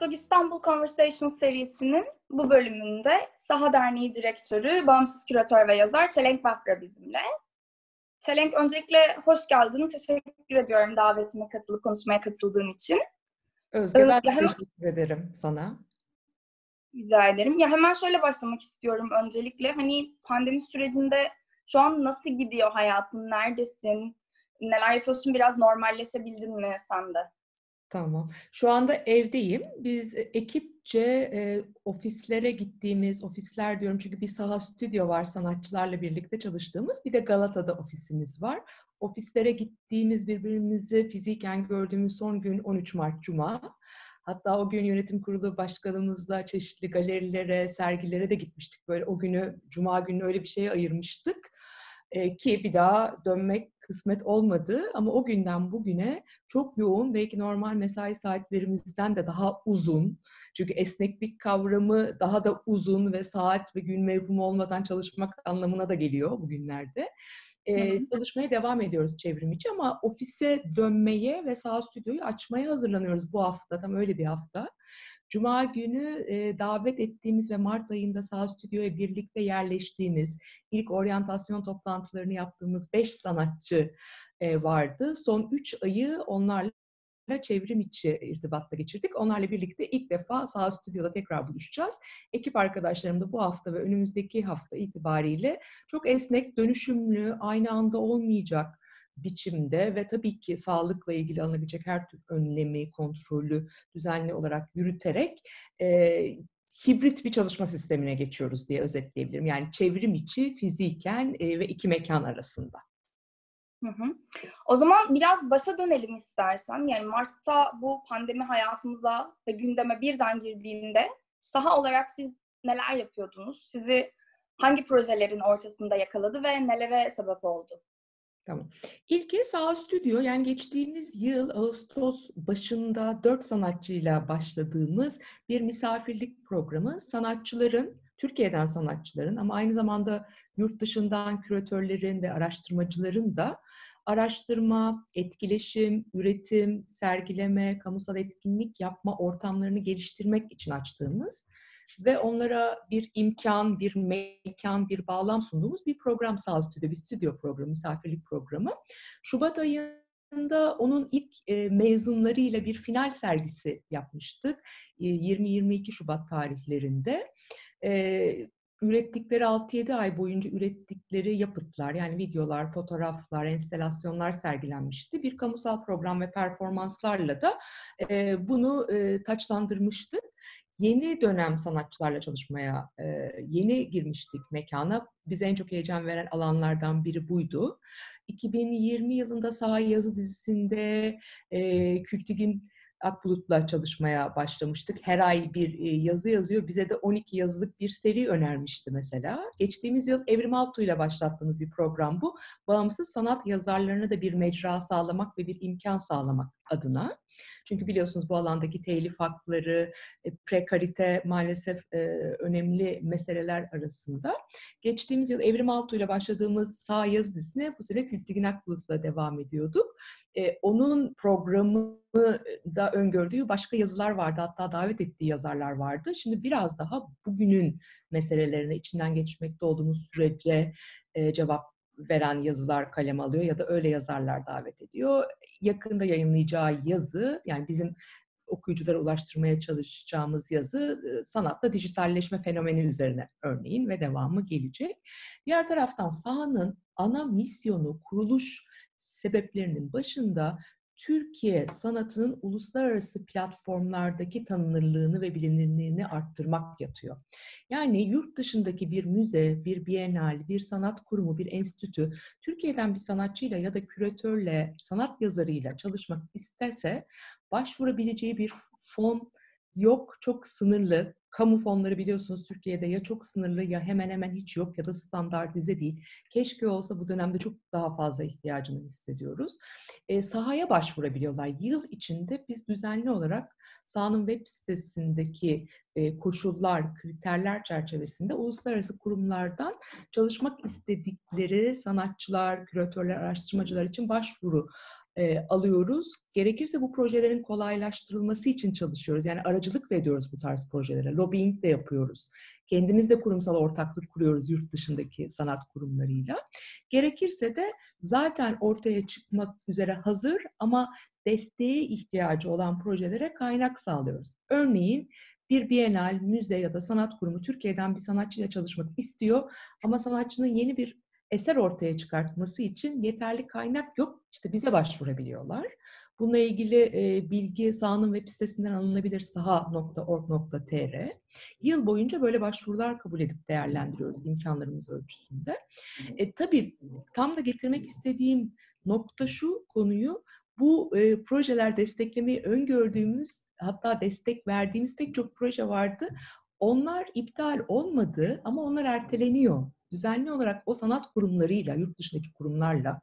Art Dog İstanbul Conversation serisinin bu bölümünde Saha Derneği Direktörü, bağımsız küratör ve yazar Çelenk Bafra bizimle. Çelenk öncelikle hoş geldin. Teşekkür ediyorum davetime katılıp konuşmaya katıldığın için. Özge ben ee, hemen... teşekkür ederim sana. Rica ederim. Ya hemen şöyle başlamak istiyorum öncelikle. Hani pandemi sürecinde şu an nasıl gidiyor hayatın? Neredesin? Neler yapıyorsun? Biraz normalleşebildin mi sen de? Tamam. Şu anda evdeyim. Biz e, ekipçe e, ofislere gittiğimiz, ofisler diyorum çünkü bir saha stüdyo var sanatçılarla birlikte çalıştığımız. Bir de Galata'da ofisimiz var. Ofislere gittiğimiz, birbirimizi fiziken gördüğümüz son gün 13 Mart Cuma. Hatta o gün yönetim kurulu başkanımızla çeşitli galerilere, sergilere de gitmiştik. Böyle o günü, Cuma günü öyle bir şeye ayırmıştık. E, ki bir daha dönmek kısmet olmadı ama o günden bugüne çok yoğun belki normal mesai saatlerimizden de daha uzun. Çünkü esneklik kavramı daha da uzun ve saat ve gün mevhumu olmadan çalışmak anlamına da geliyor bugünlerde. Ee, çalışmaya devam ediyoruz çevrim içi ama ofise dönmeye ve sağ stüdyoyu açmaya hazırlanıyoruz bu hafta. Tam öyle bir hafta. Cuma günü e, davet ettiğimiz ve Mart ayında Sağ Stüdyo'ya birlikte yerleştiğimiz, ilk oryantasyon toplantılarını yaptığımız beş sanatçı e, vardı. Son üç ayı onlarla çevrim içi irtibatta geçirdik. Onlarla birlikte ilk defa Sağ Stüdyo'da tekrar buluşacağız. Ekip arkadaşlarım da bu hafta ve önümüzdeki hafta itibariyle çok esnek, dönüşümlü, aynı anda olmayacak biçimde ve tabii ki sağlıkla ilgili alınabilecek her tür önlemi, kontrolü düzenli olarak yürüterek e, hibrit bir çalışma sistemine geçiyoruz diye özetleyebilirim. Yani çevrim içi, fiziken e, ve iki mekan arasında. Hı hı. O zaman biraz başa dönelim istersen. Yani Mart'ta bu pandemi hayatımıza ve gündeme birden girdiğinde saha olarak siz neler yapıyordunuz? Sizi hangi projelerin ortasında yakaladı ve nelere sebep oldu? Tamam. İlki Sağ Stüdyo yani geçtiğimiz yıl Ağustos başında dört sanatçıyla başladığımız bir misafirlik programı. Sanatçıların, Türkiye'den sanatçıların ama aynı zamanda yurt dışından küratörlerin ve araştırmacıların da araştırma, etkileşim, üretim, sergileme, kamusal etkinlik yapma ortamlarını geliştirmek için açtığımız ve onlara bir imkan, bir mekan, bir bağlam sunduğumuz bir program sağ stüdyo, bir stüdyo programı, misafirlik programı. Şubat ayında onun ilk e, mezunlarıyla bir final sergisi yapmıştık. E, 20-22 Şubat tarihlerinde. E, ürettikleri 6-7 ay boyunca ürettikleri yapıtlar yani videolar, fotoğraflar, enstelasyonlar sergilenmişti. Bir kamusal program ve performanslarla da e, bunu e, taçlandırmıştık yeni dönem sanatçılarla çalışmaya e, yeni girmiştik mekana. Bize en çok heyecan veren alanlardan biri buydu. 2020 yılında Sahi Yazı dizisinde e, Kültigin Akbulut'la çalışmaya başlamıştık. Her ay bir e, yazı yazıyor. Bize de 12 yazılık bir seri önermişti mesela. Geçtiğimiz yıl Evrim Altuğ ile başlattığımız bir program bu. Bağımsız sanat yazarlarına da bir mecra sağlamak ve bir imkan sağlamak adına. Çünkü biliyorsunuz bu alandaki telif hakları, e, prekarite maalesef e, önemli meseleler arasında. Geçtiğimiz yıl Evrim Altuğ ile başladığımız Sağ Yazı dizisine bu sene Kültigin Akbulut'la devam ediyorduk. E, onun programı da öngördüğü başka yazılar vardı. Hatta davet ettiği yazarlar vardı. Şimdi biraz daha bugünün meselelerine içinden geçmekte olduğumuz sürece e, cevap veren yazılar kalem alıyor ya da öyle yazarlar davet ediyor. Yakında yayınlayacağı yazı yani bizim okuyuculara ulaştırmaya çalışacağımız yazı sanatta dijitalleşme fenomeni üzerine örneğin ve devamı gelecek. Diğer taraftan sahanın ana misyonu, kuruluş sebeplerinin başında Türkiye sanatının uluslararası platformlardaki tanınırlığını ve bilinirliğini arttırmak yatıyor. Yani yurt dışındaki bir müze, bir bienal, bir sanat kurumu, bir enstitü Türkiye'den bir sanatçıyla ya da küratörle, sanat yazarıyla çalışmak isterse başvurabileceği bir fon yok, çok sınırlı. Kamu fonları biliyorsunuz Türkiye'de ya çok sınırlı ya hemen hemen hiç yok ya da standartize değil. Keşke olsa bu dönemde çok daha fazla ihtiyacını hissediyoruz. E, sahaya başvurabiliyorlar. Yıl içinde biz düzenli olarak sahanın web sitesindeki e, koşullar, kriterler çerçevesinde uluslararası kurumlardan çalışmak istedikleri sanatçılar, küratörler, araştırmacılar için başvuru e, alıyoruz. Gerekirse bu projelerin kolaylaştırılması için çalışıyoruz. Yani aracılık da ediyoruz bu tarz projelere. Lobbying de yapıyoruz. Kendimiz de kurumsal ortaklık kuruyoruz yurt dışındaki sanat kurumlarıyla. Gerekirse de zaten ortaya çıkmak üzere hazır ama desteğe ihtiyacı olan projelere kaynak sağlıyoruz. Örneğin bir bienal, müze ya da sanat kurumu Türkiye'den bir sanatçıyla çalışmak istiyor ama sanatçının yeni bir eser ortaya çıkartması için yeterli kaynak yok. İşte bize başvurabiliyorlar. Bununla ilgili e, bilgi sahanın web sitesinden alınabilir saha.org.tr. Yıl boyunca böyle başvurular kabul edip değerlendiriyoruz imkanlarımız ölçüsünde. E, tabii tam da getirmek istediğim nokta şu konuyu bu e, projeler desteklemeyi öngördüğümüz hatta destek verdiğimiz pek çok proje vardı. Onlar iptal olmadı ama onlar erteleniyor. Düzenli olarak o sanat kurumlarıyla, yurt dışındaki kurumlarla,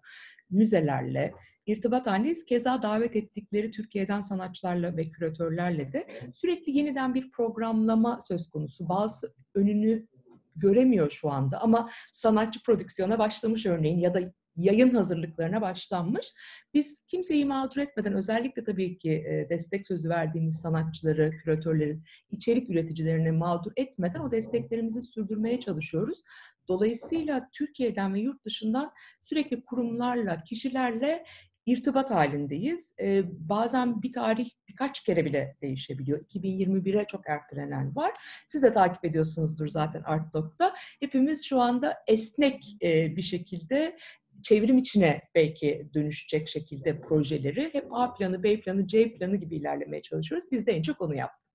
müzelerle irtibat halindeyiz. Keza davet ettikleri Türkiye'den sanatçılarla ve küratörlerle de sürekli yeniden bir programlama söz konusu. Bazı önünü göremiyor şu anda ama sanatçı prodüksiyona başlamış örneğin ya da yayın hazırlıklarına başlanmış. Biz kimseyi mağdur etmeden özellikle tabii ki destek sözü verdiğimiz sanatçıları, küratörleri, içerik üreticilerini mağdur etmeden o desteklerimizi sürdürmeye çalışıyoruz. Dolayısıyla Türkiye'den ve yurt dışından sürekli kurumlarla, kişilerle irtibat halindeyiz. Ee, bazen bir tarih birkaç kere bile değişebiliyor. 2021'e çok ertelenen var. Siz de takip ediyorsunuzdur zaten Artdoc'ta. Hepimiz şu anda esnek e, bir şekilde çevrim içine belki dönüşecek şekilde projeleri hep A planı, B planı, C planı gibi ilerlemeye çalışıyoruz. Biz de en çok onu yaptık.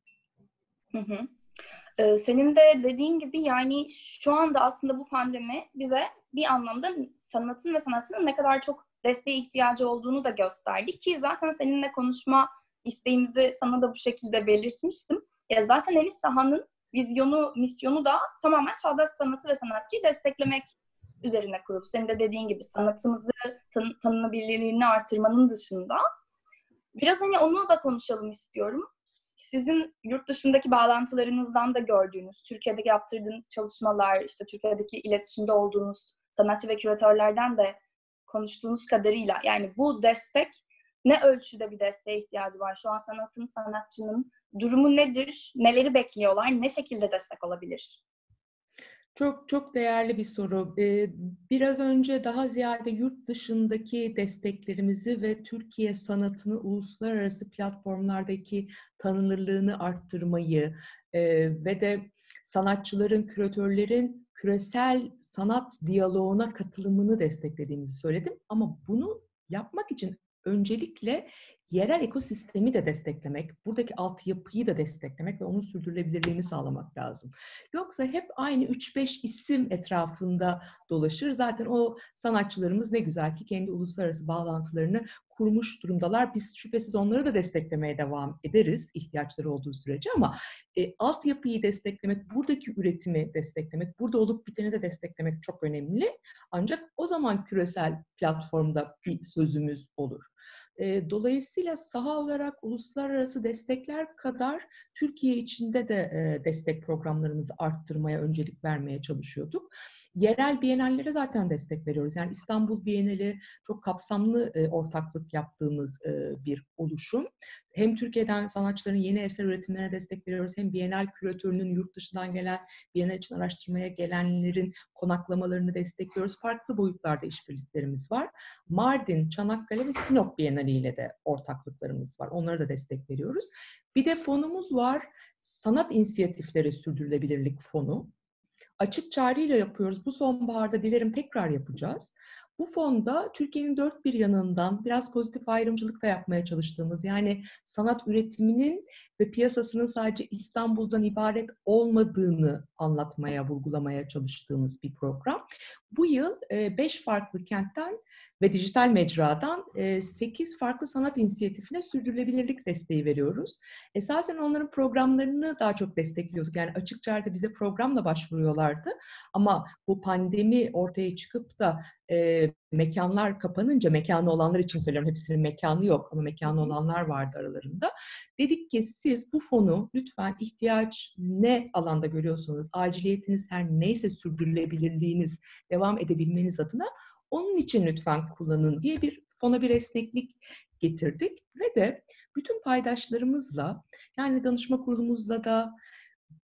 Hı hı. Ee, senin de dediğin gibi yani şu anda aslında bu pandemi bize bir anlamda sanatın ve sanatçının ne kadar çok desteğe ihtiyacı olduğunu da gösterdi ki zaten seninle konuşma isteğimizi sana da bu şekilde belirtmiştim. Ya zaten Elis Saha'nın vizyonu, misyonu da tamamen çağdaş sanatı ve sanatçıyı desteklemek üzerine kurup senin de dediğin gibi sanatımızı tan- tanınabilirliğini artırmanın dışında biraz hani onu da konuşalım istiyorum. Sizin yurt dışındaki bağlantılarınızdan da gördüğünüz, Türkiye'deki yaptırdığınız çalışmalar, işte Türkiye'deki iletişimde olduğunuz sanatçı ve küratörlerden de konuştuğunuz kadarıyla yani bu destek ne ölçüde bir desteğe ihtiyacı var? Şu an sanatın, sanatçının durumu nedir? Neleri bekliyorlar? Ne şekilde destek olabilir? Çok çok değerli bir soru. Biraz önce daha ziyade yurt dışındaki desteklerimizi ve Türkiye sanatını uluslararası platformlardaki tanınırlığını arttırmayı ve de sanatçıların, küratörlerin küresel sanat diyaloğuna katılımını desteklediğimizi söyledim. Ama bunu yapmak için öncelikle yerel ekosistemi de desteklemek, buradaki altyapıyı da desteklemek ve onun sürdürülebilirliğini sağlamak lazım. Yoksa hep aynı 3-5 isim etrafında dolaşır. Zaten o sanatçılarımız ne güzel ki kendi uluslararası bağlantılarını kurmuş durumdalar. Biz şüphesiz onları da desteklemeye devam ederiz ihtiyaçları olduğu sürece ama e, altyapıyı desteklemek, buradaki üretimi desteklemek, burada olup biteni de desteklemek çok önemli. Ancak o zaman küresel platformda bir sözümüz olur. E, dolayısıyla saha olarak uluslararası destekler kadar Türkiye içinde de e, destek programlarımızı arttırmaya öncelik vermeye çalışıyorduk. Yerel bienallere zaten destek veriyoruz. Yani İstanbul Bienali çok kapsamlı e, ortaklık yaptığımız e, bir oluşum. Hem Türkiye'den sanatçıların yeni eser üretimlerine destek veriyoruz, hem Bienal küratörünün yurt dışından gelen, Bienal için araştırmaya gelenlerin konaklamalarını destekliyoruz. Farklı boyutlarda işbirliklerimiz var. Mardin, Çanakkale ve Sinop Bienali ile de ortaklıklarımız var. Onlara da destek veriyoruz. Bir de fonumuz var. Sanat İnisiyatifleri Sürdürülebilirlik Fonu açık çağrıyla yapıyoruz. Bu sonbaharda dilerim tekrar yapacağız. Bu fonda Türkiye'nin dört bir yanından biraz pozitif ayrımcılık da yapmaya çalıştığımız yani sanat üretiminin ve piyasasının sadece İstanbul'dan ibaret olmadığını anlatmaya, vurgulamaya çalıştığımız bir program. Bu yıl beş farklı kentten ve dijital mecradan 8 farklı sanat inisiyatifine sürdürülebilirlik desteği veriyoruz. Esasen onların programlarını daha çok destekliyorduk. Yani açıkça bize programla başvuruyorlardı. Ama bu pandemi ortaya çıkıp da e, mekanlar kapanınca, mekanı olanlar için söylüyorum, hepsinin mekanı yok ama mekanı olanlar vardı aralarında. Dedik ki siz bu fonu lütfen ihtiyaç ne alanda görüyorsanız, aciliyetiniz her neyse sürdürülebilirliğiniz devam edebilmeniz adına onun için lütfen kullanın diye bir fona bir esneklik getirdik. Ve de bütün paydaşlarımızla yani danışma kurulumuzla da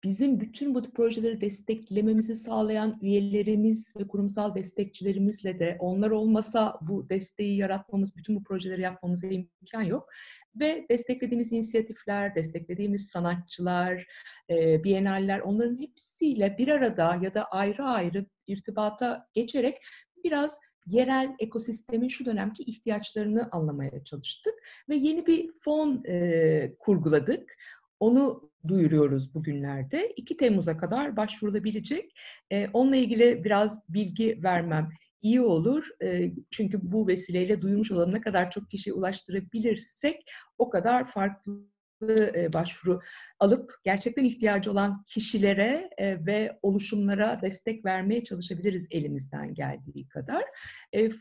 bizim bütün bu projeleri desteklememizi sağlayan üyelerimiz ve kurumsal destekçilerimizle de onlar olmasa bu desteği yaratmamız, bütün bu projeleri yapmamıza imkan yok. Ve desteklediğimiz inisiyatifler, desteklediğimiz sanatçılar, e, biyenaller onların hepsiyle bir arada ya da ayrı ayrı irtibata geçerek biraz yerel ekosistemin şu dönemki ihtiyaçlarını anlamaya çalıştık ve yeni bir fon e, kurguladık. Onu duyuruyoruz bugünlerde. 2 Temmuz'a kadar başvurulabilecek. E, onunla ilgili biraz bilgi vermem iyi olur. E, çünkü bu vesileyle duymuş olan ne kadar çok kişiye ulaştırabilirsek o kadar farklı başvuru alıp gerçekten ihtiyacı olan kişilere ve oluşumlara destek vermeye çalışabiliriz elimizden geldiği kadar.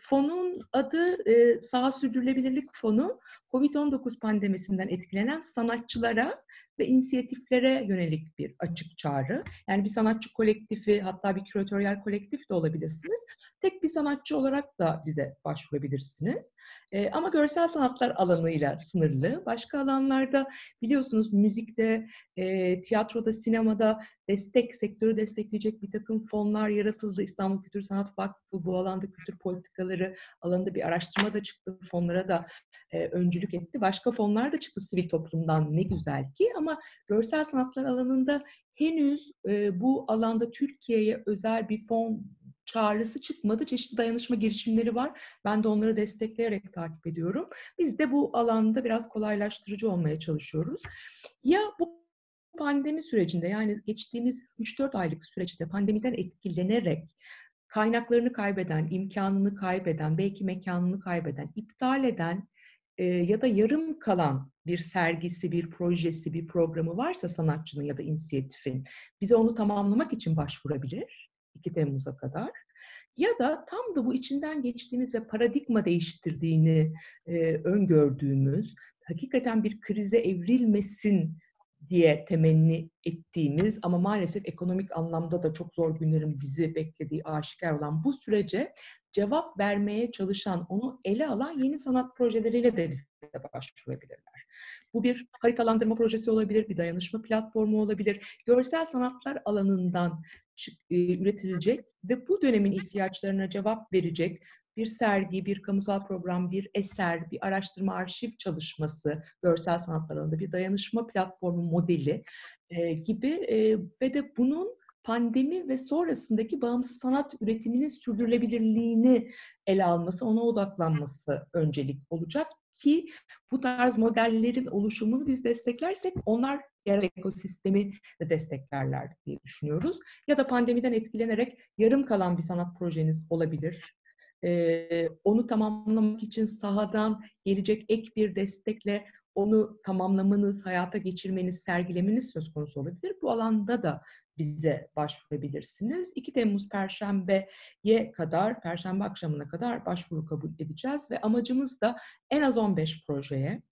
Fonun adı Saha Sürdürülebilirlik Fonu, COVID-19 pandemisinden etkilenen sanatçılara ve inisiyatiflere yönelik bir açık çağrı. Yani bir sanatçı kolektifi hatta bir küratöryel kolektif de olabilirsiniz. Tek bir sanatçı olarak da bize başvurabilirsiniz. E, ama görsel sanatlar alanıyla sınırlı. Başka alanlarda biliyorsunuz müzikte, e, tiyatroda, sinemada destek, sektörü destekleyecek bir takım fonlar yaratıldı. İstanbul Kültür Sanat Vakfı bu alanda kültür politikaları alanında bir araştırma da çıktı. Fonlara da e, öncülük etti. Başka fonlar da çıktı sivil toplumdan ne güzel ki ama görsel sanatlar alanında henüz e, bu alanda Türkiye'ye özel bir fon çağrısı çıkmadı. Çeşitli dayanışma girişimleri var. Ben de onları destekleyerek takip ediyorum. Biz de bu alanda biraz kolaylaştırıcı olmaya çalışıyoruz. Ya bu pandemi sürecinde yani geçtiğimiz 3-4 aylık süreçte pandemiden etkilenerek kaynaklarını kaybeden, imkanını kaybeden, belki mekanını kaybeden, iptal eden e, ya da yarım kalan bir sergisi, bir projesi, bir programı varsa sanatçının ya da inisiyatifin bize onu tamamlamak için başvurabilir 2 Temmuz'a kadar. Ya da tam da bu içinden geçtiğimiz ve paradigma değiştirdiğini e, öngördüğümüz, hakikaten bir krize evrilmesin diye temenni ettiğimiz ama maalesef ekonomik anlamda da çok zor günlerin bizi beklediği aşikar olan bu sürece cevap vermeye çalışan, onu ele alan yeni sanat projeleriyle de bize başvurabilirler. Bu bir haritalandırma projesi olabilir, bir dayanışma platformu olabilir. Görsel sanatlar alanından üretilecek ve bu dönemin ihtiyaçlarına cevap verecek bir sergi, bir kamusal program, bir eser, bir araştırma arşiv çalışması, görsel sanatlar alanında bir dayanışma platformu modeli e, gibi e, ve de bunun pandemi ve sonrasındaki bağımsız sanat üretiminin sürdürülebilirliğini ele alması, ona odaklanması öncelik olacak ki bu tarz modellerin oluşumunu biz desteklersek onlar yerel ekosistemi de desteklerler diye düşünüyoruz. Ya da pandemiden etkilenerek yarım kalan bir sanat projeniz olabilir e, onu tamamlamak için sahadan gelecek ek bir destekle onu tamamlamanız, hayata geçirmeniz, sergilemeniz söz konusu olabilir. Bu alanda da bize başvurabilirsiniz. 2 Temmuz Perşembe'ye kadar, Perşembe akşamına kadar başvuru kabul edeceğiz ve amacımız da en az 15 projeye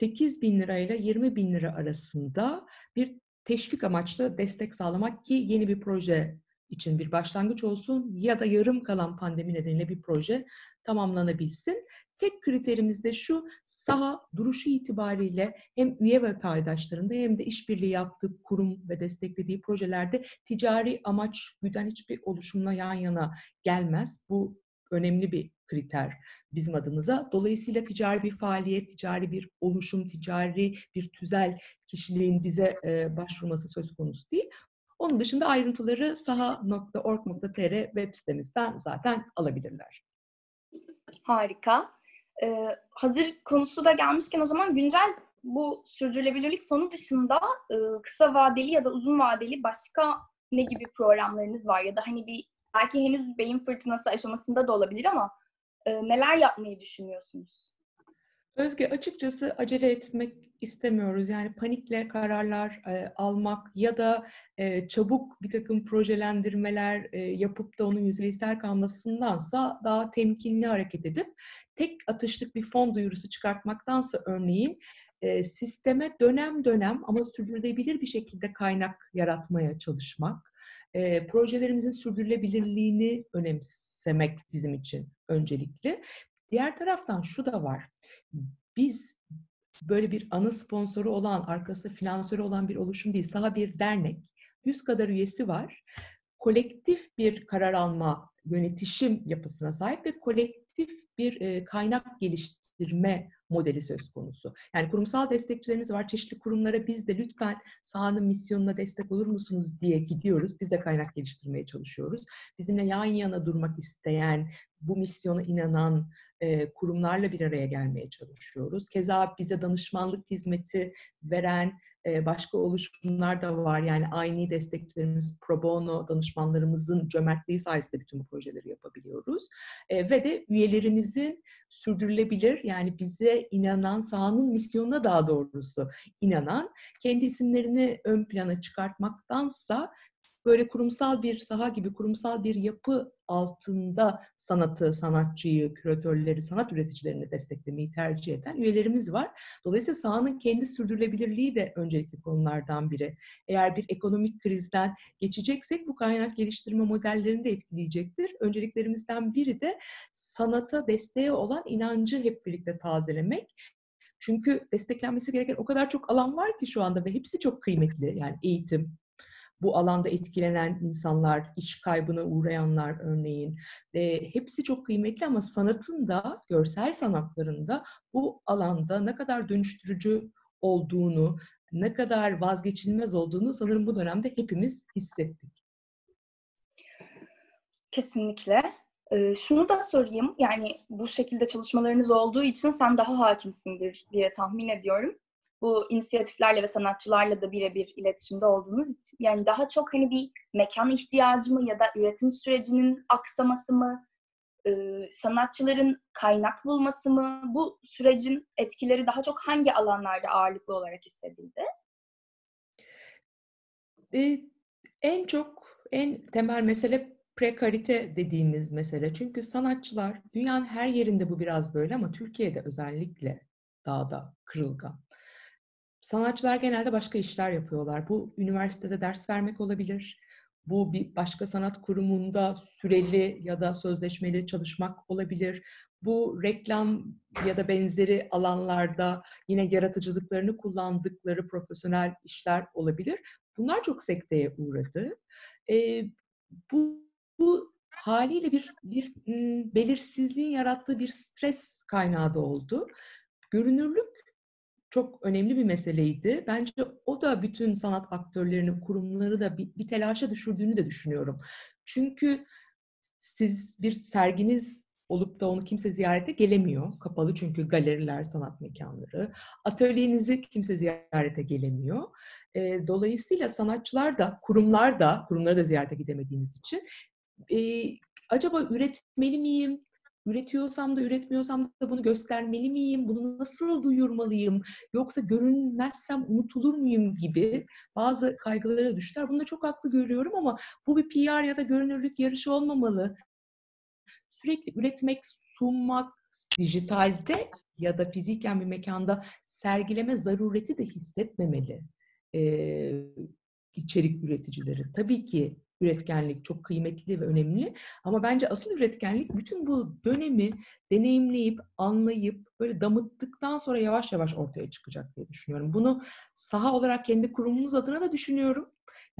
8 bin lirayla 20 bin lira arasında bir teşvik amaçlı destek sağlamak ki yeni bir proje için bir başlangıç olsun ya da yarım kalan pandemi nedeniyle bir proje tamamlanabilsin. Tek kriterimiz de şu, saha duruşu itibariyle hem üye ve paydaşlarında hem de işbirliği yaptığı kurum ve desteklediği projelerde ticari amaç güden hiçbir oluşumla yan yana gelmez. Bu önemli bir kriter bizim adımıza. Dolayısıyla ticari bir faaliyet, ticari bir oluşum, ticari bir tüzel kişiliğin bize başvurması söz konusu değil. Onun dışında ayrıntıları saha.org.tr web sitemizden zaten alabilirler. Harika. Ee, hazır konusu da gelmişken o zaman güncel bu sürdürülebilirlik fonu dışında e, kısa vadeli ya da uzun vadeli başka ne gibi programlarınız var ya da hani bir belki henüz beyin fırtınası aşamasında da olabilir ama e, neler yapmayı düşünüyorsunuz? Özge açıkçası acele etmek istemiyoruz. Yani panikle kararlar e, almak ya da e, çabuk bir takım projelendirmeler e, yapıp da onun yüzeysel kalmasındansa daha temkinli hareket edip tek atışlık bir fon duyurusu çıkartmaktansa örneğin e, sisteme dönem dönem ama sürdürülebilir bir şekilde kaynak yaratmaya çalışmak, e, projelerimizin sürdürülebilirliğini önemsemek bizim için öncelikli. Diğer taraftan şu da var. Biz böyle bir ana sponsoru olan, arkasında finansörü olan bir oluşum değil, saha bir dernek. Yüz kadar üyesi var. Kolektif bir karar alma, yönetişim yapısına sahip ve kolektif bir kaynak geliştirme modeli söz konusu. Yani kurumsal destekçilerimiz var. Çeşitli kurumlara biz de lütfen sahanın misyonuna destek olur musunuz diye gidiyoruz. Biz de kaynak geliştirmeye çalışıyoruz. Bizimle yan yana durmak isteyen, bu misyona inanan e, kurumlarla bir araya gelmeye çalışıyoruz. Keza bize danışmanlık hizmeti veren e, başka oluşumlar da var. Yani aynı destekçilerimiz, pro bono danışmanlarımızın cömertliği sayesinde bütün bu projeleri yapabiliyoruz. E, ve de üyelerimizin sürdürülebilir yani bize inanan, sahanın misyonuna daha doğrusu inanan, kendi isimlerini ön plana çıkartmaktansa böyle kurumsal bir saha gibi kurumsal bir yapı altında sanatı, sanatçıyı, küratörleri, sanat üreticilerini desteklemeyi tercih eden üyelerimiz var. Dolayısıyla sahanın kendi sürdürülebilirliği de öncelikli konulardan biri. Eğer bir ekonomik krizden geçeceksek bu kaynak geliştirme modellerini de etkileyecektir. Önceliklerimizden biri de sanata desteğe olan inancı hep birlikte tazelemek. Çünkü desteklenmesi gereken o kadar çok alan var ki şu anda ve hepsi çok kıymetli. Yani eğitim, bu alanda etkilenen insanlar, iş kaybına uğrayanlar örneğin. E, hepsi çok kıymetli ama sanatın da, görsel sanatlarında bu alanda ne kadar dönüştürücü olduğunu, ne kadar vazgeçilmez olduğunu sanırım bu dönemde hepimiz hissettik. Kesinlikle. Ee, şunu da sorayım, yani bu şekilde çalışmalarınız olduğu için sen daha hakimsindir diye tahmin ediyorum bu inisiyatiflerle ve sanatçılarla da birebir iletişimde olduğunuz için yani daha çok hani bir mekan ihtiyacı mı ya da üretim sürecinin aksaması mı e, sanatçıların kaynak bulması mı bu sürecin etkileri daha çok hangi alanlarda ağırlıklı olarak hissedildi? Ee, en çok en temel mesele prekarite dediğimiz mesele. Çünkü sanatçılar dünyanın her yerinde bu biraz böyle ama Türkiye'de özellikle daha da kırılgan. Sanatçılar genelde başka işler yapıyorlar. Bu üniversitede ders vermek olabilir. Bu bir başka sanat kurumunda süreli ya da sözleşmeli çalışmak olabilir. Bu reklam ya da benzeri alanlarda yine yaratıcılıklarını kullandıkları profesyonel işler olabilir. Bunlar çok sekteye uğradı. E, bu, bu haliyle bir, bir m, belirsizliğin yarattığı bir stres kaynağı da oldu. Görünürlük çok önemli bir meseleydi. Bence o da bütün sanat aktörlerini, kurumları da bir, bir telaşa düşürdüğünü de düşünüyorum. Çünkü siz bir serginiz olup da onu kimse ziyarete gelemiyor. Kapalı çünkü galeriler, sanat mekanları. Atölyenizi kimse ziyarete gelemiyor. E, dolayısıyla sanatçılar da, kurumlar da, kurumlara da ziyarete gidemediğiniz için e, acaba üretmeli miyim, Üretiyorsam da üretmiyorsam da bunu göstermeli miyim? Bunu nasıl duyurmalıyım? Yoksa görünmezsem unutulur muyum gibi bazı kaygılara düştüler. Bunu da çok haklı görüyorum ama bu bir PR ya da görünürlük yarışı olmamalı. Sürekli üretmek, sunmak, dijitalde ya da fiziken bir mekanda sergileme zarureti de hissetmemeli ee, içerik üreticileri. Tabii ki üretkenlik çok kıymetli ve önemli. Ama bence asıl üretkenlik bütün bu dönemi deneyimleyip, anlayıp, böyle damıttıktan sonra yavaş yavaş ortaya çıkacak diye düşünüyorum. Bunu saha olarak kendi kurumumuz adına da düşünüyorum.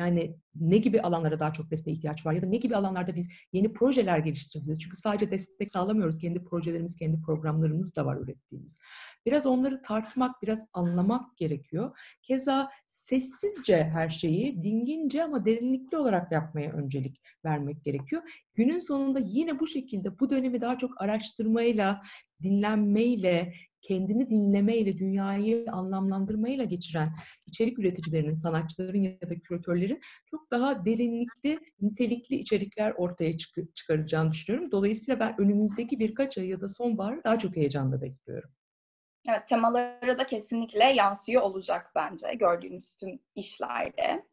Yani ne gibi alanlara daha çok desteğe ihtiyaç var ya da ne gibi alanlarda biz yeni projeler geliştireceğiz? Çünkü sadece destek sağlamıyoruz. Kendi projelerimiz, kendi programlarımız da var ürettiğimiz. Biraz onları tartmak, biraz anlamak gerekiyor. Keza sessizce her şeyi dingince ama derinlikli olarak yapmaya öncelik vermek gerekiyor. Günün sonunda yine bu şekilde bu dönemi daha çok araştırmayla, dinlenmeyle, kendini dinlemeyle, dünyayı anlamlandırmayla geçiren içerik üreticilerinin, sanatçıların ya da küratörlerin çok daha derinlikli, nitelikli içerikler ortaya çık- çıkaracağını düşünüyorum. Dolayısıyla ben önümüzdeki birkaç ay ya da sonbaharı daha çok heyecanla bekliyorum. Evet, temalara da kesinlikle yansıyor olacak bence gördüğümüz tüm işlerde.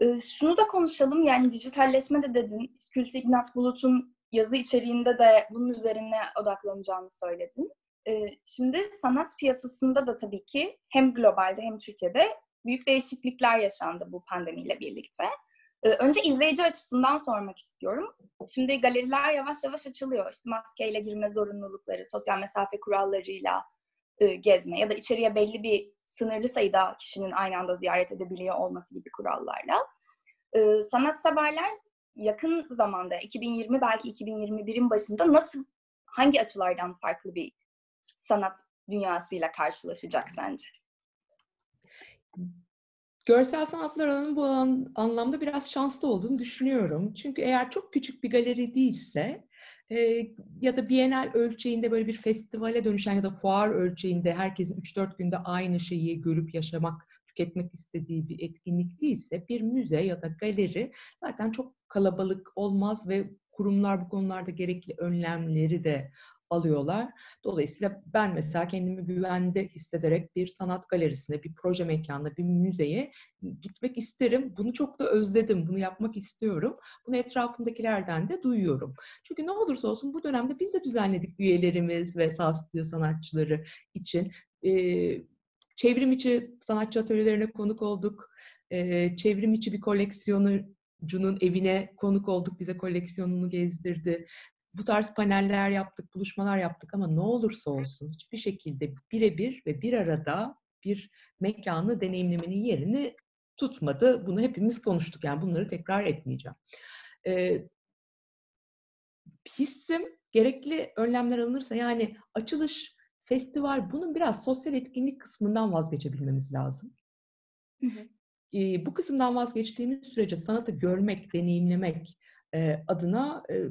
Ee, şunu da konuşalım, yani dijitalleşme de dedin. Kültü İgnat Bulut'un yazı içeriğinde de bunun üzerine odaklanacağını söyledin. Ee, şimdi sanat piyasasında da tabii ki hem globalde hem Türkiye'de büyük değişiklikler yaşandı bu pandemiyle birlikte. Ee, önce izleyici açısından sormak istiyorum. Şimdi galeriler yavaş yavaş açılıyor. İşte maskeyle girme zorunlulukları, sosyal mesafe kurallarıyla e, gezme ya da içeriye belli bir sınırlı sayıda kişinin aynı anda ziyaret edebiliyor olması gibi kurallarla. E, sanatseverler yakın zamanda 2020 belki 2021'in başında nasıl hangi açılardan farklı bir sanat dünyasıyla karşılaşacak sence? Görsel sanatlar alanının bu anlamda biraz şanslı olduğunu düşünüyorum. Çünkü eğer çok küçük bir galeri değilse e, ya da Bienal ölçeğinde böyle bir festivale dönüşen ya da fuar ölçeğinde herkesin 3-4 günde aynı şeyi görüp yaşamak, tüketmek istediği bir etkinlik değilse bir müze ya da galeri zaten çok kalabalık olmaz ve kurumlar bu konularda gerekli önlemleri de alıyorlar. Dolayısıyla ben mesela kendimi güvende hissederek bir sanat galerisine, bir proje mekanına, bir müzeye gitmek isterim. Bunu çok da özledim. Bunu yapmak istiyorum. Bunu etrafımdakilerden de duyuyorum. Çünkü ne olursa olsun bu dönemde biz de düzenledik üyelerimiz ve sağ stüdyo sanatçıları için. Ee, çevrim içi sanatçı atölyelerine konuk olduk. Ee, çevrim içi bir koleksiyoncunun evine konuk olduk. Bize koleksiyonunu gezdirdi bu tarz paneller yaptık, buluşmalar yaptık ama ne olursa olsun hiçbir şekilde birebir ve bir arada bir mekanı deneyimlemenin yerini tutmadı. Bunu hepimiz konuştuk yani bunları tekrar etmeyeceğim. Ee, hissim gerekli önlemler alınırsa yani açılış, festival bunun biraz sosyal etkinlik kısmından vazgeçebilmemiz lazım. Hı hı. Ee, bu kısımdan vazgeçtiğimiz sürece sanatı görmek, deneyimlemek e, adına e,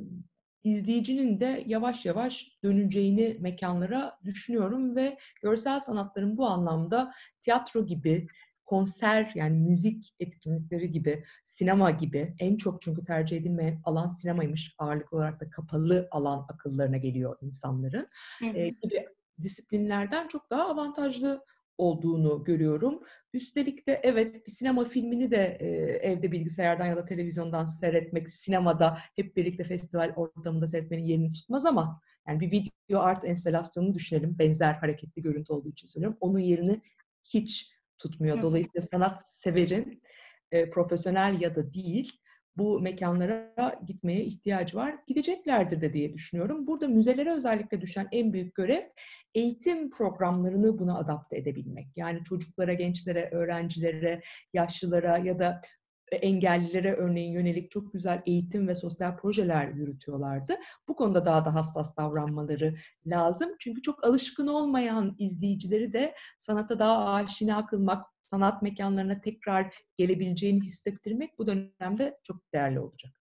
izleyicinin de yavaş yavaş döneceğini mekanlara düşünüyorum ve görsel sanatların bu anlamda tiyatro gibi, konser yani müzik etkinlikleri gibi, sinema gibi en çok çünkü tercih edilmeyen alan sinemaymış. Ağırlık olarak da kapalı alan akıllarına geliyor insanların. Hı hı. E, gibi disiplinlerden çok daha avantajlı olduğunu görüyorum. Üstelik de evet bir sinema filmini de e, evde bilgisayardan ya da televizyondan seyretmek, sinemada hep birlikte festival ortamında seyretmenin yerini tutmaz ama yani bir video art enstalasyonunu düşünelim. Benzer hareketli görüntü olduğu için söylüyorum. Onun yerini hiç tutmuyor. Dolayısıyla sanat severin e, profesyonel ya da değil bu mekanlara gitmeye ihtiyacı var. Gideceklerdir de diye düşünüyorum. Burada müzelere özellikle düşen en büyük görev eğitim programlarını buna adapte edebilmek. Yani çocuklara, gençlere, öğrencilere, yaşlılara ya da engellilere örneğin yönelik çok güzel eğitim ve sosyal projeler yürütüyorlardı. Bu konuda daha da hassas davranmaları lazım. Çünkü çok alışkın olmayan izleyicileri de sanata daha aşina kılmak, sanat mekanlarına tekrar gelebileceğini hissettirmek bu dönemde çok değerli olacak.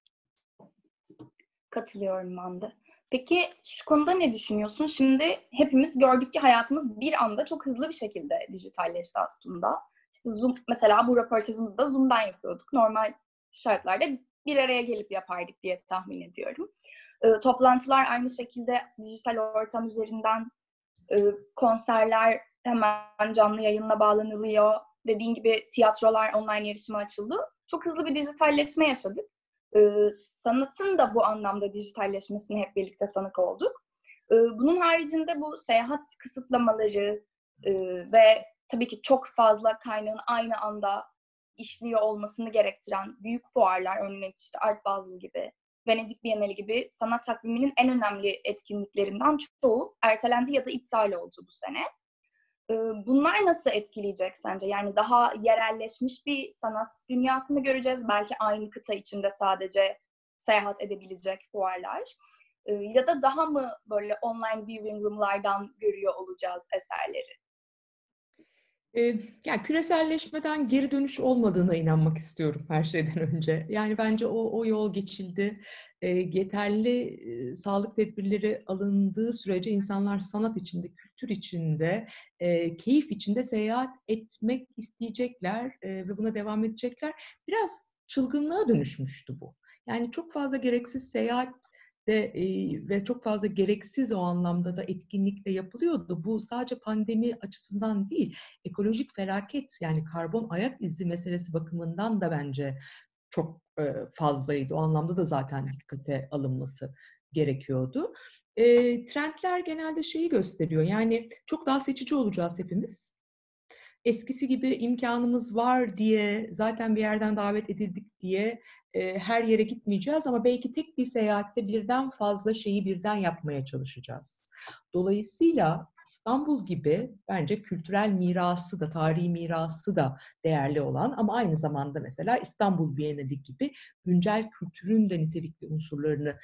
Katılıyorum ben. Peki şu konuda ne düşünüyorsun? Şimdi hepimiz gördük ki hayatımız bir anda çok hızlı bir şekilde dijitalleşti aslında. İşte Zoom, mesela bu röportajımızı da Zoom'dan yapıyorduk. Normal şartlarda bir araya gelip yapardık diye tahmin ediyorum. E, toplantılar aynı şekilde dijital ortam üzerinden e, konserler hemen canlı yayınla bağlanılıyor dediğin gibi tiyatrolar online yarışma açıldı. Çok hızlı bir dijitalleşme yaşadık. Ee, sanatın da bu anlamda dijitalleşmesine hep birlikte tanık olduk. Ee, bunun haricinde bu seyahat kısıtlamaları e, ve tabii ki çok fazla kaynağın aynı anda işliyor olmasını gerektiren büyük fuarlar, örneğin işte Art Basel gibi, Venedik Bienali gibi sanat takviminin en önemli etkinliklerinden çoğu ertelendi ya da iptal oldu bu sene. Bunlar nasıl etkileyecek sence? Yani daha yerelleşmiş bir sanat dünyası mı göreceğiz? Belki aynı kıta içinde sadece seyahat edebilecek fuarlar. Ya da daha mı böyle online viewing room'lardan görüyor olacağız eserleri? Yani küreselleşmeden geri dönüş olmadığına inanmak istiyorum her şeyden önce. Yani bence o, o yol geçildi. yeterli sağlık tedbirleri alındığı sürece insanlar sanat içinde, kültür içinde, keyif içinde seyahat etmek isteyecekler ve buna devam edecekler. Biraz çılgınlığa dönüşmüştü bu. Yani çok fazla gereksiz seyahat de e, ve çok fazla gereksiz o anlamda da etkinlik de yapılıyordu. Bu sadece pandemi açısından değil, ekolojik felaket yani karbon ayak izi meselesi bakımından da bence çok e, fazlaydı. O anlamda da zaten dikkate alınması gerekiyordu. E, trendler genelde şeyi gösteriyor. Yani çok daha seçici olacağız hepimiz. Eskisi gibi imkanımız var diye, zaten bir yerden davet edildik diye e, her yere gitmeyeceğiz ama belki tek bir seyahatte birden fazla şeyi birden yapmaya çalışacağız. Dolayısıyla İstanbul gibi bence kültürel mirası da, tarihi mirası da değerli olan ama aynı zamanda mesela İstanbul Bienali gibi güncel kültürün de nitelikli unsurlarını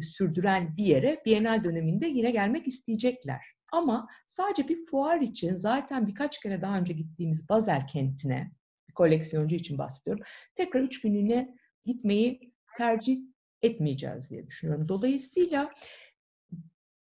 sürdüren bir yere Bienal döneminde yine gelmek isteyecekler. Ama sadece bir fuar için zaten birkaç kere daha önce gittiğimiz Basel kentine, bir koleksiyoncu için bahsediyorum, tekrar üç günlüğüne gitmeyi tercih etmeyeceğiz diye düşünüyorum. Dolayısıyla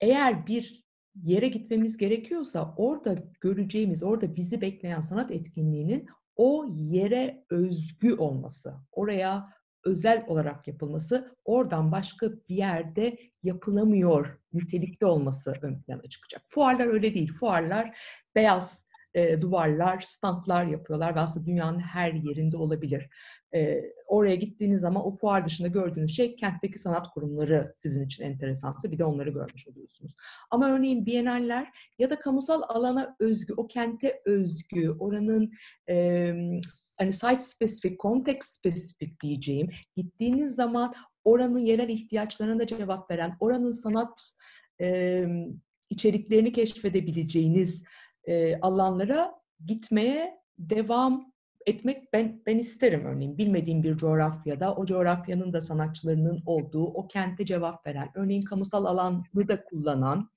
eğer bir yere gitmemiz gerekiyorsa orada göreceğimiz, orada bizi bekleyen sanat etkinliğinin o yere özgü olması, oraya özel olarak yapılması, oradan başka bir yerde yapılamıyor nitelikte olması ön plana çıkacak. Fuarlar öyle değil. Fuarlar beyaz e, duvarlar, standlar yapıyorlar ve aslında dünyanın her yerinde olabilir. E, oraya gittiğiniz zaman o fuar dışında gördüğünüz şey kentteki sanat kurumları sizin için enteresansa bir de onları görmüş oluyorsunuz. Ama örneğin bienaller ya da kamusal alana özgü, o kente özgü, oranın e, hani site specific, context specific diyeceğim, gittiğiniz zaman oranın yerel ihtiyaçlarına da cevap veren, oranın sanat e, içeriklerini keşfedebileceğiniz e, alanlara gitmeye devam etmek ben ben isterim örneğin bilmediğim bir coğrafyada o coğrafyanın da sanatçılarının olduğu o kente cevap veren örneğin kamusal alanı da kullanan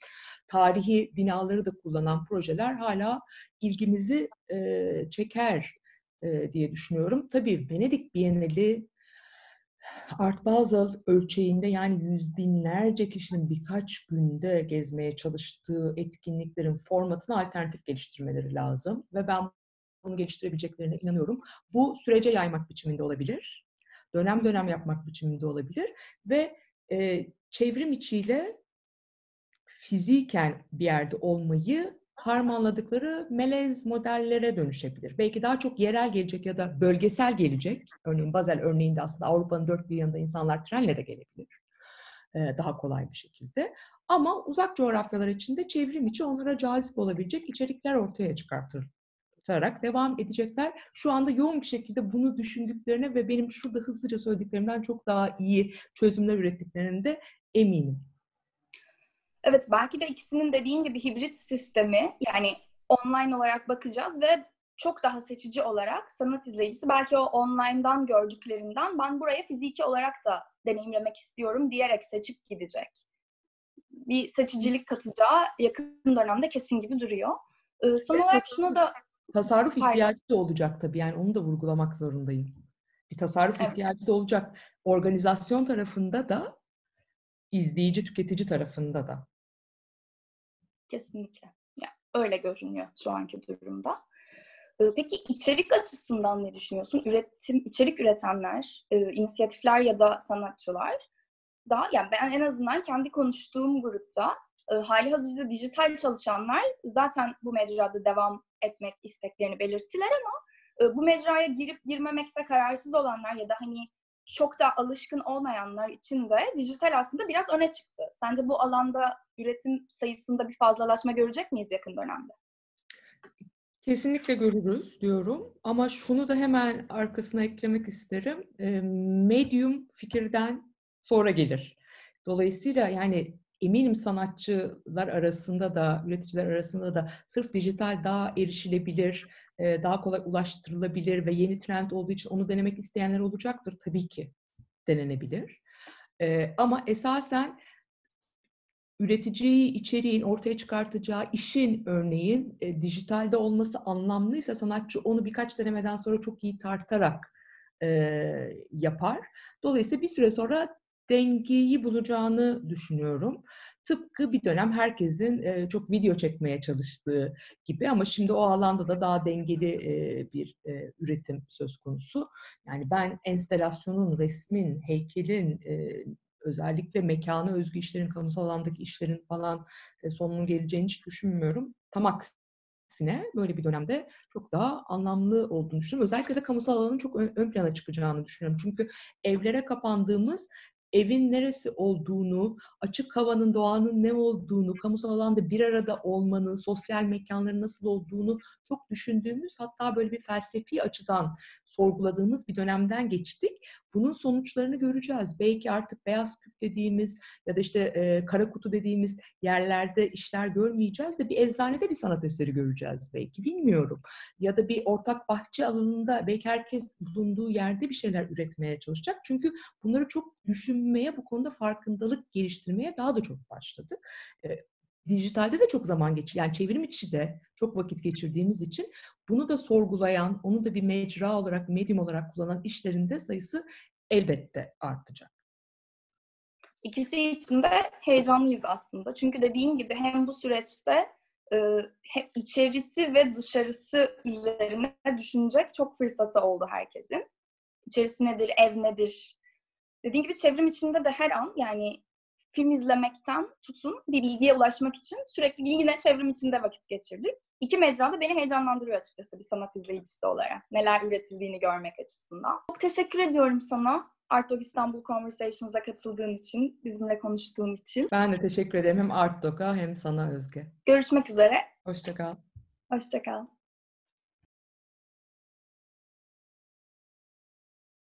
tarihi binaları da kullanan projeler hala ilgimizi e, çeker e, diye düşünüyorum. Tabii Venedik Bienali Art Basel ölçeğinde yani yüz binlerce kişinin birkaç günde gezmeye çalıştığı etkinliklerin formatını alternatif geliştirmeleri lazım. Ve ben bunu geliştirebileceklerine inanıyorum. Bu sürece yaymak biçiminde olabilir. Dönem dönem yapmak biçiminde olabilir. Ve e, çevrim içiyle fiziken bir yerde olmayı harmanladıkları melez modellere dönüşebilir. Belki daha çok yerel gelecek ya da bölgesel gelecek. Örneğin Basel örneğinde aslında Avrupa'nın dört bir yanında insanlar trenle de gelebilir. Daha kolay bir şekilde. Ama uzak coğrafyalar içinde çevrim içi onlara cazip olabilecek içerikler ortaya çıkartır tutarak devam edecekler. Şu anda yoğun bir şekilde bunu düşündüklerine ve benim şurada hızlıca söylediklerimden çok daha iyi çözümler ürettiklerine de eminim. Evet belki de ikisinin dediğin gibi hibrit sistemi yani online olarak bakacağız ve çok daha seçici olarak sanat izleyicisi belki o online'dan gördüklerinden ben buraya fiziki olarak da deneyimlemek istiyorum diyerek seçip gidecek. Bir seçicilik katacağı yakın dönemde kesin gibi duruyor. Ee, son olarak şunu da... Tasarruf ihtiyacı da olacak tabii yani onu da vurgulamak zorundayım. Bir tasarruf evet. ihtiyacı da olacak. Organizasyon tarafında da izleyici, tüketici tarafında da. Kesinlikle. Yani öyle görünüyor şu anki durumda. Peki içerik açısından ne düşünüyorsun? Üretim, içerik üretenler, inisiyatifler ya da sanatçılar da yani ben en azından kendi konuştuğum grupta hali hazırda dijital çalışanlar zaten bu mecrada devam etmek isteklerini belirttiler ama bu mecraya girip girmemekte kararsız olanlar ya da hani çok da alışkın olmayanlar için de dijital aslında biraz öne çıktı. Sence bu alanda üretim sayısında bir fazlalaşma görecek miyiz yakın dönemde? Kesinlikle görürüz diyorum ama şunu da hemen arkasına eklemek isterim. Medium fikirden sonra gelir. Dolayısıyla yani eminim sanatçılar arasında da, üreticiler arasında da sırf dijital daha erişilebilir, daha kolay ulaştırılabilir ve yeni trend olduğu için onu denemek isteyenler olacaktır. Tabii ki denenebilir. Ama esasen üreticiyi içeriğin ortaya çıkartacağı işin örneğin e, dijitalde olması anlamlıysa sanatçı onu birkaç denemeden sonra çok iyi tartarak e, yapar. Dolayısıyla bir süre sonra dengeyi bulacağını düşünüyorum. Tıpkı bir dönem herkesin çok video çekmeye çalıştığı gibi ama şimdi o alanda da daha dengeli bir üretim söz konusu. Yani ben enstelasyonun, resmin, heykelin, özellikle mekana özgü işlerin, kamusal alandaki işlerin falan e, sonunun geleceğini hiç düşünmüyorum. Tam aksine böyle bir dönemde çok daha anlamlı olduğunu düşünüyorum. Özellikle de kamusal alanın çok ön plana çıkacağını düşünüyorum. Çünkü evlere kapandığımız evin neresi olduğunu, açık havanın, doğanın ne olduğunu, kamusal alanda bir arada olmanın, sosyal mekanların nasıl olduğunu çok düşündüğümüz, hatta böyle bir felsefi açıdan sorguladığımız bir dönemden geçtik. Bunun sonuçlarını göreceğiz. Belki artık beyaz küp dediğimiz ya da işte e, kara kutu dediğimiz yerlerde işler görmeyeceğiz de bir eczanede bir sanat eseri göreceğiz belki. Bilmiyorum. Ya da bir ortak bahçe alanında belki herkes bulunduğu yerde bir şeyler üretmeye çalışacak. Çünkü bunları çok düşünmeye, bu konuda farkındalık geliştirmeye daha da çok başladı. E, dijitalde de çok zaman geçiyor. Yani çevrim içi de çok vakit geçirdiğimiz için bunu da sorgulayan, onu da bir mecra olarak, medyum olarak kullanan işlerinde sayısı elbette artacak. İkisi için de heyecanlıyız aslında. Çünkü dediğim gibi hem bu süreçte e, hem içerisi ve dışarısı üzerine düşünecek çok fırsatı oldu herkesin. İçerisi nedir, ev nedir? Dediğim gibi çevrim içinde de her an yani film izlemekten tutun bir bilgiye ulaşmak için sürekli yine çevrim içinde vakit geçirdik. İki mecra da beni heyecanlandırıyor açıkçası bir sanat izleyicisi olarak. Neler üretildiğini görmek açısından. Çok teşekkür ediyorum sana. Art Dog İstanbul Conversations'a katıldığın için, bizimle konuştuğun için. Ben de teşekkür ederim hem Art Dog'a hem sana Özge. Görüşmek üzere. Hoşçakal. Hoşçakal.